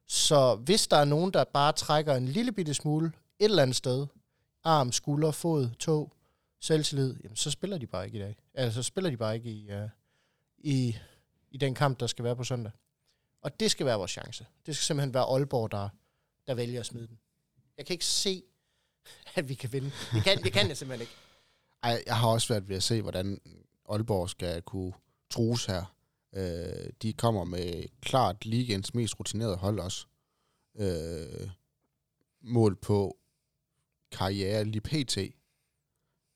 Så hvis der er nogen, der bare trækker en lille bitte smule et eller andet sted, arm, skulder, fod, tog, selvtillid, jamen, så spiller de bare ikke i dag. Altså, så spiller de bare ikke i, uh, i, i den kamp, der skal være på søndag. Og det skal være vores chance. Det skal simpelthen være Aalborg, der, der vælger at smide den. Jeg kan ikke se, at vi kan vinde. Det kan, det kan jeg simpelthen ikke. Ej, jeg har også været ved at se, hvordan Aalborg skal kunne trues her. Øh, de kommer med klart ligens mest rutinerede hold også. Øh, mål på karriere lige pt.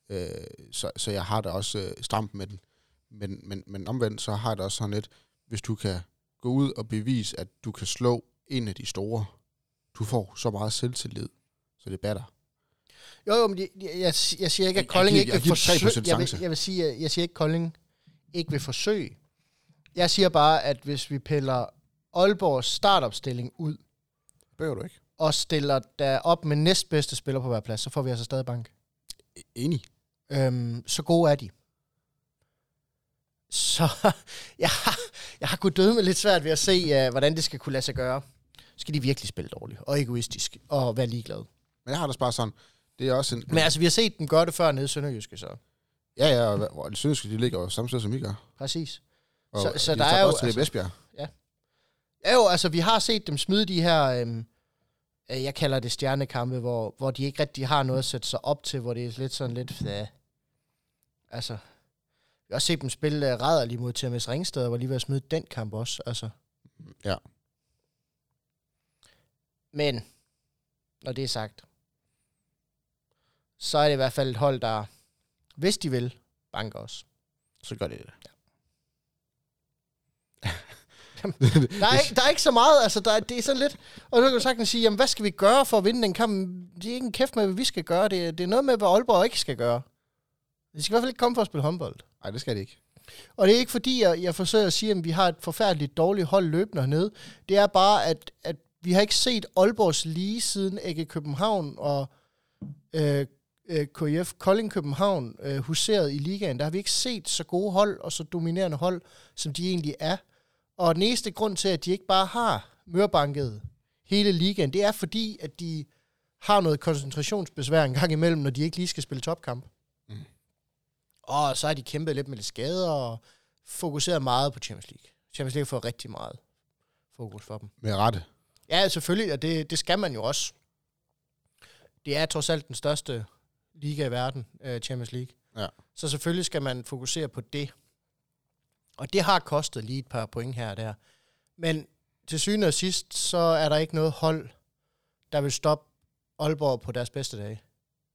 Øh, så, så jeg har da også øh, stramt med den. Men, men, men omvendt, så har jeg da også sådan lidt, hvis du kan gå ud og bevise, at du kan slå en af de store, du får så meget selvtillid, så det batter. Jo, jo, men jeg, jeg, jeg siger ikke, at Jeg- Kolding jeg ikke vil jeg giver 3% forsøge. Jeg vil, jeg vil sige, at jeg siger ikke, at Kolding ikke vil forsøge. Jeg siger bare, at hvis vi piller Aalborgs startopstilling ud, Behøver du ikke? og stiller der op med næstbedste spiller på hver plads, så får vi altså stadig bank. Enig. Øhm, så gode er de. Så jeg har, jeg har kunnet døde med lidt svært ved at se, uh, hvordan det skal kunne lade sig gøre. Skal de virkelig spille dårligt og egoistisk og være ligeglade. Men jeg har da bare sådan, det er også en... Men altså, vi har set dem gøre det før nede i Sønderjyske, så Ja, ja, og, og de Sønderjyske, de ligger jo samme sted, som vi gør. præcis. Og Så- så de der er jo, også til altså- Esbjerg. Ja jo, altså vi har set dem smide de her, øhm, øh, jeg kalder det stjernekampe, hvor, hvor de ikke rigtig har noget at sætte sig op til, hvor det er lidt sådan lidt, ja, altså, vi har også set dem spille uh, rædderligt mod TMS Ringsted, og var lige ved at smide den kamp også, altså. Ja. Men, når det er sagt, så er det i hvert fald et hold, der, hvis de vil, banker os. Så gør det det. Der er, ikke, der er ikke så meget, altså der er, det er sådan lidt, og så kan du sagtens sige, jamen hvad skal vi gøre for at vinde den kamp? Det er ikke en kæft med, hvad vi skal gøre, det, er- det er noget med, hvad Aalborg ikke skal gøre. De skal i hvert fald ikke komme for at spille håndbold. Nej, det skal det ikke. Og det er ikke fordi, jeg, jeg forsøger at sige, at vi har et forfærdeligt dårligt hold løbende hernede. Det er bare, at, at vi har ikke set Aalborgs lige siden Ægge København og øh, øh, KIF Kolding København øh, huseret i ligaen. Der har vi ikke set så gode hold og så dominerende hold, som de egentlig er. Og den eneste grund til, at de ikke bare har mørbanket hele ligaen, det er fordi, at de har noget koncentrationsbesvær en gang imellem, når de ikke lige skal spille topkamp. Og så har de kæmpet lidt med lidt skader og fokuseret meget på Champions League. Champions League får rigtig meget fokus for dem. Med rette. Ja, selvfølgelig, og det, det skal man jo også. Det er trods alt den største liga i verden, uh, Champions League. Ja. Så selvfølgelig skal man fokusere på det. Og det har kostet lige et par point her og der. Men til syvende og sidst, så er der ikke noget hold, der vil stoppe Aalborg på deres bedste dage.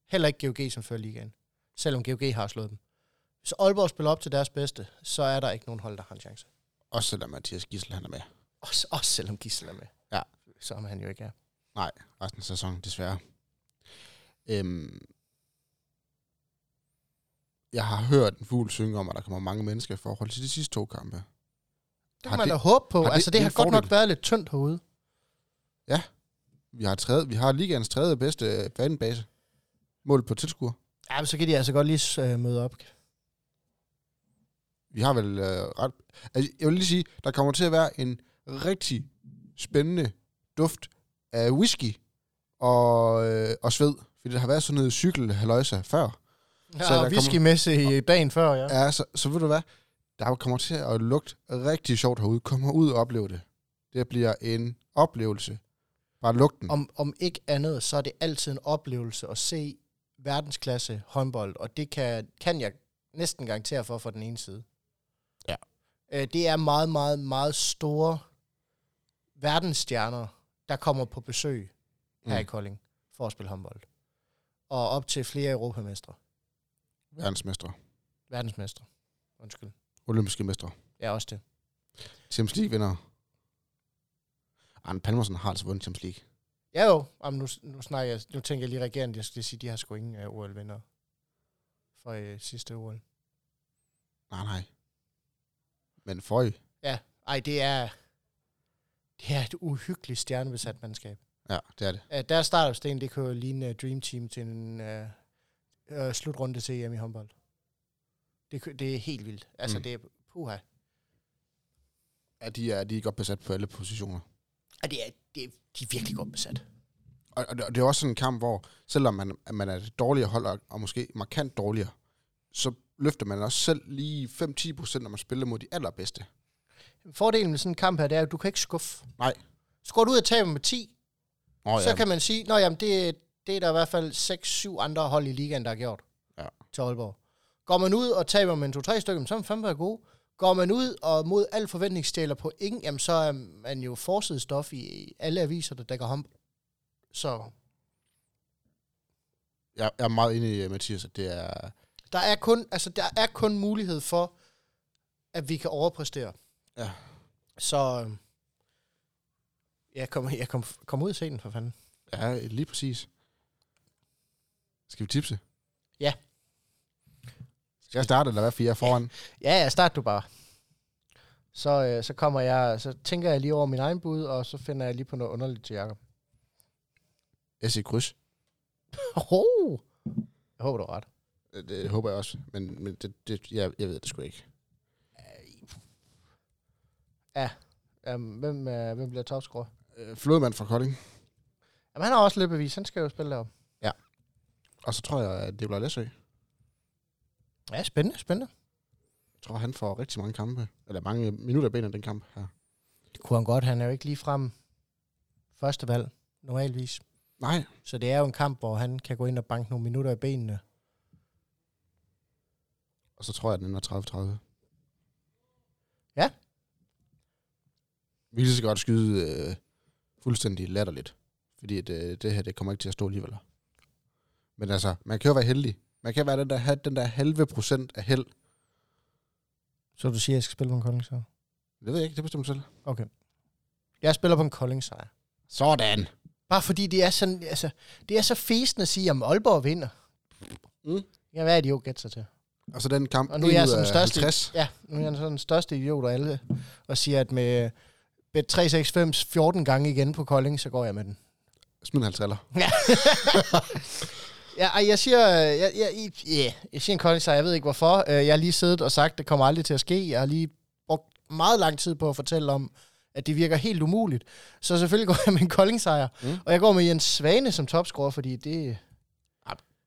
Heller ikke GOG, som fører ligaen. Selvom GOG har slået dem. Hvis Aalborg spiller op til deres bedste, så er der ikke nogen hold, der har en chance. Også selvom Mathias Gissel han er med. Også, også selvom Gissel er med. Ja. Som han jo ikke er. Nej, resten af sæsonen, desværre. Øhm, jeg har hørt en fugl synge om, at der kommer mange mennesker i forhold til de sidste to kampe. Det kan man det- da håbe på. har altså, det, det har godt nok fordel? været lidt tyndt herude. Vi har, tredje, vi har ligaens tredje bedste fanbase. Mål på tilskuer. Ja, men så kan de altså godt lige øh, møde op. Vi har vel øh, ret... Altså, jeg vil lige sige, der kommer til at være en rigtig spændende duft af whisky og, øh, og sved. Fordi der har været sådan noget cykelhaløjsa før. Ja, der og kommer- whiskymesse i dagen før, ja. Ja, så, så ved du hvad? Der kommer til at lugte rigtig sjovt herude. Kom ud og oplev det. Det bliver en oplevelse. Bare lugten. Om, om ikke andet, så er det altid en oplevelse at se verdensklasse håndbold, og det kan, kan jeg næsten garantere for fra den ene side. Øh, det er meget, meget, meget store verdensstjerner, der kommer på besøg her mm. i. Kolding for at spille håndbold. Og op til flere europamestre. Verdensmestre. Verdensmestre. Undskyld. Olympiske mestre. Ja, også det. Champions League vinder. Arne Palmersen har altså vundet Champions League. Ja jo, Jamen, nu, nu, snakker jeg, nu tænker jeg lige regeringen, jeg skal sige, de har sgu ingen uh, OL-vinder for uh, sidste OL. Nej, nej. Men for Ej, det er, det er et uhyggeligt stjernebesat mandskab. Ja, det er det. Uh, deres startopstilling, det jo ligne uh, Dream Team til en uh, uh, slutrunde til EM i håndbold. Det, det er helt vildt. Altså, Mm. det er puha. Ja, de er, de er godt besat på alle positioner. Og det er, det er, de er virkelig godt besat. Og, og det og det er også sådan en kamp, hvor selvom man, man er et dårligere hold, og, og måske markant dårligere, så løfter man også selv lige 5-10 procent, når man spiller mod de allerbedste. Fordelen med sådan en kamp her, det er, at du kan ikke skuffe. Nej. Så går du ud og taber med 10, Oh, så kan man sige, nå jamen, det, det er der i hvert fald 6-7 andre hold i ligaen, der har gjort Ja. til Aalborg. Går man ud og taber med en 2-3 stykker, så er man fandme god. Går man ud og mod al forventning stjæler på ingen, jamen så er man jo forsidet stof i, alle aviser, der dækker hånd. Så Jeg, jeg er meget enig i, Mathias, at det er... der er kun, altså, der er kun mulighed for, at vi kan overpræstere. Ja. Så øhm, jeg kom, jeg kom, kom ud af scenen for fanden. Ja, lige præcis. Skal vi tipse? Ja. Skal jeg starte, eller hvad? For jeg er foran. Ja, ja, start du bare. Så, øh, så kommer jeg, så tænker jeg lige over min egen bud, og så finder jeg lige på noget underligt til Jacob. Jeg siger kryds. Oh! Jeg håber, du har ret. Det, det håber jeg også. Men, men det, det, jeg, jeg ved det sgu ikke. Um, hvem, øh, hvem bliver topscorer? Øh, Flodmand fra Kolding. Jamen, han har også lidt bevis. Han skal jo spille deroppe. Og så tror jeg, at det bliver Læsø. Ja, spændende, spændende. Jeg tror, han får rigtig mange kampe. Eller mange minutter i benene den kamp her. Det kunne han godt. Han er jo ikke lige frem første valg, normalvis. Nej. Så det er jo en kamp, hvor han kan gå ind og banke nogle minutter i benene. Og så tror jeg, at den ender 30-30. Ja. Vi kan så godt skyde øh, fuldstændig latterligt. Fordi at, øh, det her, det kommer ikke til at stå alligevel. Men altså, man kan jo være heldig. Man kan være den der, have den der halve procent af held. Så du siger, at jeg skal spille på en Kolding sejr? Det ved jeg ikke, det bestemmer selv. Okay. Jeg spiller på en Kolding sejr. Sådan. Bare fordi det er sådan, altså, det er så fæsende at sige, at Aalborg vinder. Mm. Ja, hvad er de jo gætte sig til? Og så den kamp, Og nu er jeg af største- 50. Ja, nu er jeg sådan den største idiot af alle, og siger, at med bet 365 14 gange igen på Kolding, så går jeg med den. Smid en 50 Ja, ej, jeg siger, jeg, jeg, yeah, jeg siger en Kolding sejr, jeg ved ikke hvorfor. Øh, Jeg har lige siddet og sagt, at det kommer aldrig til at ske. Jeg har lige brugt meget lang tid på at fortælle om, at det virker helt umuligt. Så selvfølgelig går jeg med en Kolding sejr. Mm. Mm. Og jeg går med Jens Svane som topscorer, fordi det...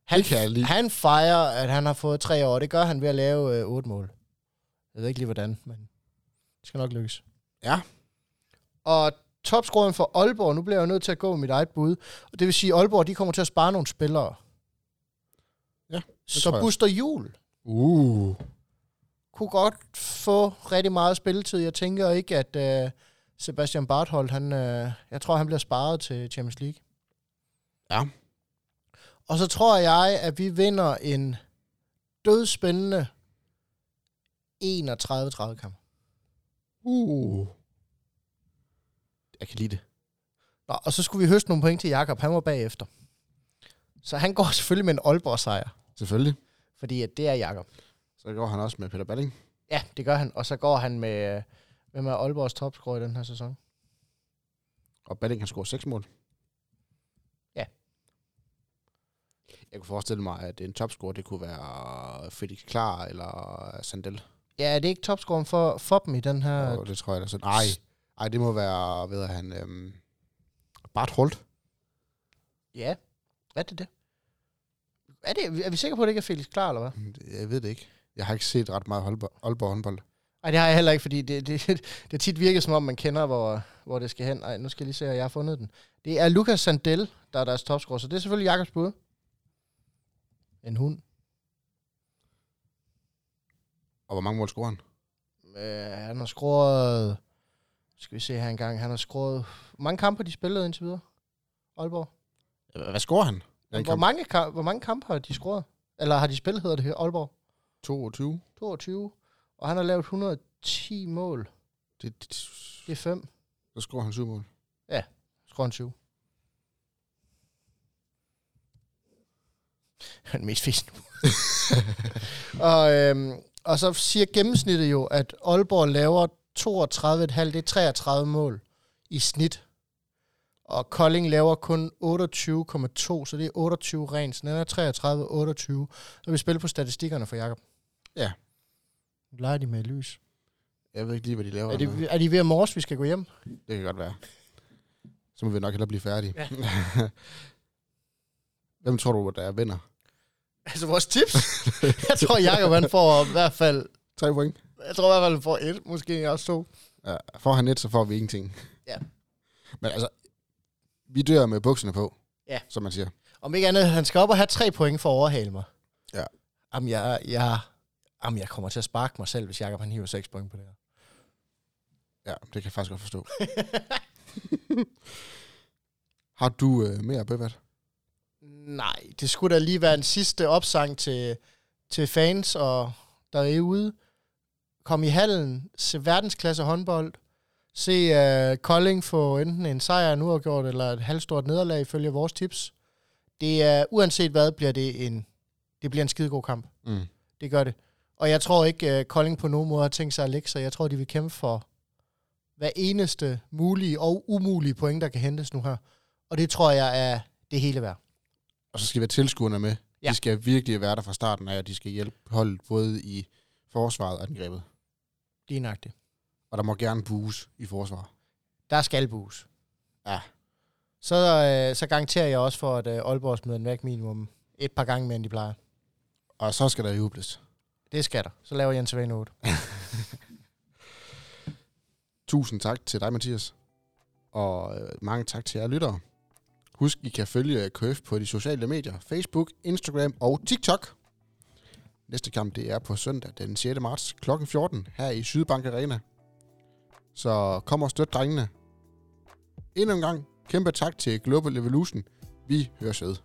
Han, det kan jeg lide. han fejrer, at han har fået tre år. Det gør han ved at lave øh, otte mål. Jeg ved ikke lige hvordan, men det skal nok lykkes. Ja. Og topscoreren for Aalborg, nu bliver jeg jo nødt til at gå med mit eget bud. Og det vil sige, at Aalborg de kommer til at spare nogle spillere. Ja, Så. Buster Jul Uh. kunne godt få rigtig meget spilletid. Jeg tænker ikke, at uh, Sebastian Barthold, han, uh, jeg tror, han bliver sparet til Champions League. Ja. Og så tror jeg, at vi vinder en dødspændende 31-30 kamp. Uh. Jeg kan lide det. Nå, og så skulle vi høste nogle point til Jakob. Han var bagefter. Så han går selvfølgelig med en Aalborg sejr, Selvfølgelig. fordi at det er Jakob. Så går han også med Peter Balling. Ja, det gør han. Og så går han med, hvem er Aalborgs topscorer i den her sæson? Og Balling kan score 6 mål. Ja. Jeg kunne forestille mig, at en topscorer, det kunne være Felix Klar eller Sandel. Ja, er det ikke topscoren for, for dem i den her? Ja. Og det tror jeg da. Så, nej, ej, det må være, ved han, øhm, Bart Holt. Ja, er det det? Er, det, er vi sikre på, at det ikke er Felix Klar, eller hvad? Jeg ved det ikke. Jeg har ikke set ret meget Aalborg, Aalborg håndbold. Nej, det har jeg heller ikke, fordi det, det, det tit virket, som om man kender, hvor, hvor det skal hen. Ej, nu skal jeg lige se, at jeg har fundet den. Det er Lukas Sandel, der er deres topscorer, så det er selvfølgelig Jakobs bud. En hund. Og hvor mange mål scorer han? Øh, han har scoret... Skal vi se her engang. Han har scoret... Hvor mange kampe har de spillet indtil videre? Aalborg. Hvad scorer han? Hvor kamp? mange, kamp, hvor mange kampe har de scoret? Eller har de spillet, hedder det her, Aalborg? 22. 22. Og han har lavet 110 mål. Det, det, Det er 5. så scorer han 7 mål. Han 7. Han er den mest fisk og, øhm, og så siger gennemsnittet jo, at Aalborg laver 32,5, det er 33 mål i snit. Og Kolding laver kun 28,2, så det er 28 rent. Så den er 33-28. Så vi spiller på statistikkerne for Jakob. Ja. Leger de med lys. Jeg ved ikke lige, hvad de laver. Er, det, er de ved at morse, vi skal gå hjem? Det kan godt være. Så må vi nok hellere blive færdige. Ja. Hvem tror du, der vinder? Altså vores tips. jeg tror, Jakob han får i hvert fald... Tre point. Jeg tror i hvert fald, han får et, måske også to. Ja, får han et, så får vi ingenting. Ja. Men altså, vi dør med bukserne på, Ja. som man siger. Om ikke andet, han skal op og have tre point for at overhale mig. Ja. Jamen, jeg, jeg, jamen, jeg kommer til at sparke mig selv, hvis Jakob han hiver seks point på det her. Ja, det kan jeg faktisk godt forstå. Har du øh, mere bøvat? Nej, det skulle da lige være en sidste opsang til, til fans og der er ude. Kom i hallen, se verdensklasse håndbold, se uh, Kolding få enten en sejr, en uafgjort eller et halvstort nederlag ifølge vores tips. Det er, uanset hvad, bliver det en, det bliver en skidegod kamp. Mm. Det gør det. Og jeg tror ikke, uh, Kolding på nogen måde har tænkt sig at lægge sig. Jeg tror, de vil kæmpe for hver eneste mulige og umulige point, der kan hentes nu her. Og det tror jeg er det hele værd. Og så skal vi have tilskuerne med. Ja. De skal virkelig være der fra starten af, og de skal hjælpe holdet både i forsvaret og angrebet. Lige nøjagtigt. Og der må gerne bues i forsvar. Der skal bues. Ja. Så, øh, så garanterer jeg også for, at øh, Aalborg smider den væk minimum et par gange mere, end de plejer. Og så skal der jubles. Det skal der. Så laver Jens Vane 8. Tusind tak til dig, Mathias. Og øh, mange tak til jer lyttere. Husk, I kan følge KF på de sociale medier. Facebook, Instagram og TikTok. Næste kamp, det er på søndag den 6. marts kl. 14 her i Sydbank Arena. Så kom og støt drengene. Endnu en gang, kæmpe tak til Global Evolution. Vi høres ved.